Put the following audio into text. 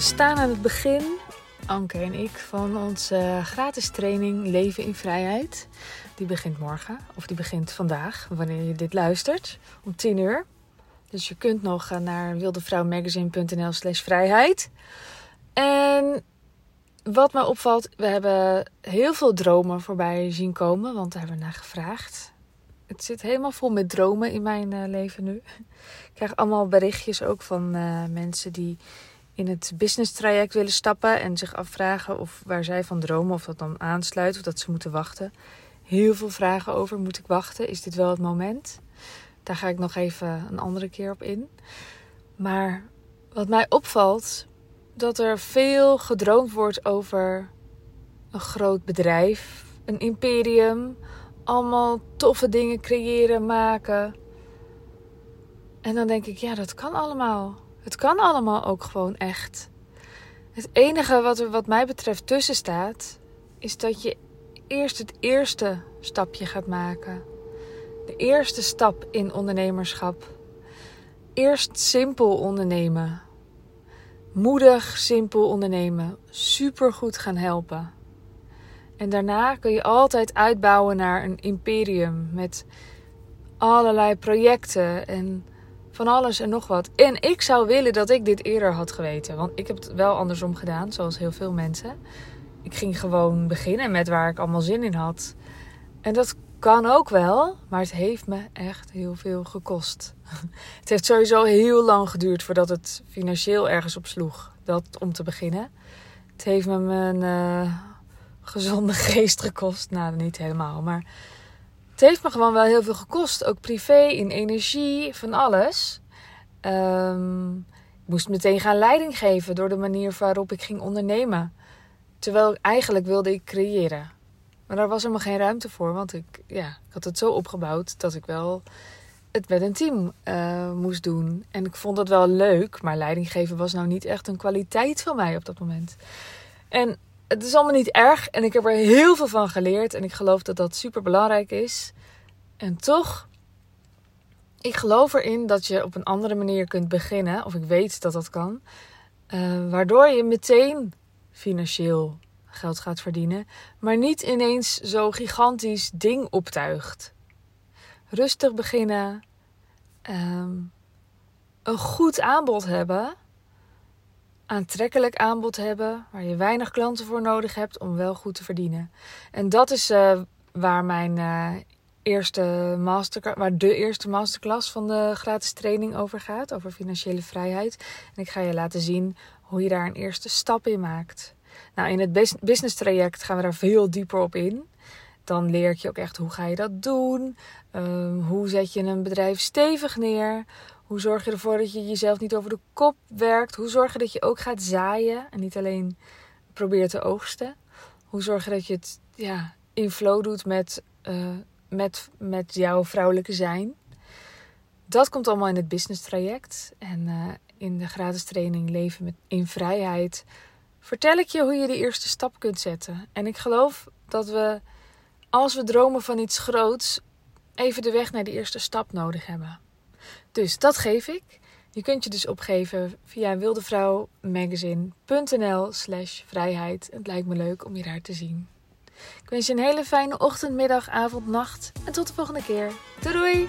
staan aan het begin, Anke en ik, van onze gratis training Leven in Vrijheid. Die begint morgen, of die begint vandaag, wanneer je dit luistert, om 10 uur. Dus je kunt nog naar wildevrouwmagazine.nl slash vrijheid. En wat mij opvalt, we hebben heel veel dromen voorbij zien komen, want daar hebben we naar gevraagd. Het zit helemaal vol met dromen in mijn uh, leven nu. Ik krijg allemaal berichtjes ook van uh, mensen die in het business traject willen stappen en zich afvragen of waar zij van dromen, of dat dan aansluit of dat ze moeten wachten. Heel veel vragen over: moet ik wachten? Is dit wel het moment? Daar ga ik nog even een andere keer op in. Maar wat mij opvalt, dat er veel gedroomd wordt over een groot bedrijf, een imperium, allemaal toffe dingen creëren, maken. En dan denk ik, ja, dat kan allemaal. Het kan allemaal ook gewoon echt. Het enige wat er wat mij betreft tussen staat, is dat je eerst het eerste stapje gaat maken. De eerste stap in ondernemerschap. Eerst simpel ondernemen. Moedig, simpel ondernemen. Supergoed gaan helpen. En daarna kun je altijd uitbouwen naar een imperium met allerlei projecten en van alles en nog wat. En ik zou willen dat ik dit eerder had geweten. Want ik heb het wel andersom gedaan, zoals heel veel mensen. Ik ging gewoon beginnen met waar ik allemaal zin in had. En dat kan ook wel, maar het heeft me echt heel veel gekost. Het heeft sowieso heel lang geduurd voordat het financieel ergens op sloeg. Dat om te beginnen. Het heeft me mijn uh, gezonde geest gekost. Nou, niet helemaal, maar het heeft me gewoon wel heel veel gekost. Ook privé, in energie, van alles. Um, ik moest meteen gaan leiding geven door de manier waarop ik ging ondernemen. Terwijl eigenlijk wilde ik creëren. Maar daar was helemaal geen ruimte voor. Want ik, ja, ik had het zo opgebouwd dat ik wel het met een team uh, moest doen. En ik vond dat wel leuk. Maar leidinggeven was nou niet echt een kwaliteit van mij op dat moment. En het is allemaal niet erg en ik heb er heel veel van geleerd en ik geloof dat dat super belangrijk is. En toch, ik geloof erin dat je op een andere manier kunt beginnen, of ik weet dat dat kan, uh, waardoor je meteen financieel geld gaat verdienen, maar niet ineens zo gigantisch ding optuigt. Rustig beginnen, um, een goed aanbod hebben aantrekkelijk aanbod hebben, waar je weinig klanten voor nodig hebt om wel goed te verdienen. En dat is uh, waar mijn uh, eerste masterclass, waar de eerste masterclass van de gratis training over gaat, over financiële vrijheid. En ik ga je laten zien hoe je daar een eerste stap in maakt. Nou, in het business traject gaan we daar veel dieper op in. Dan leer je ook echt hoe ga je dat doen, uh, hoe zet je een bedrijf stevig neer, hoe zorg je ervoor dat je jezelf niet over de kop werkt? Hoe zorg je dat je ook gaat zaaien en niet alleen probeert te oogsten? Hoe zorg je dat je het ja, in flow doet met, uh, met, met jouw vrouwelijke zijn? Dat komt allemaal in het business traject. En uh, in de gratis training Leven met, in Vrijheid vertel ik je hoe je de eerste stap kunt zetten. En ik geloof dat we, als we dromen van iets groots, even de weg naar die eerste stap nodig hebben. Dus dat geef ik. Je kunt je dus opgeven via wildevrouwmagazine.nl slash vrijheid. Het lijkt me leuk om je daar te zien. Ik wens je een hele fijne ochtend, middag, avond, nacht. En tot de volgende keer. Doei doei!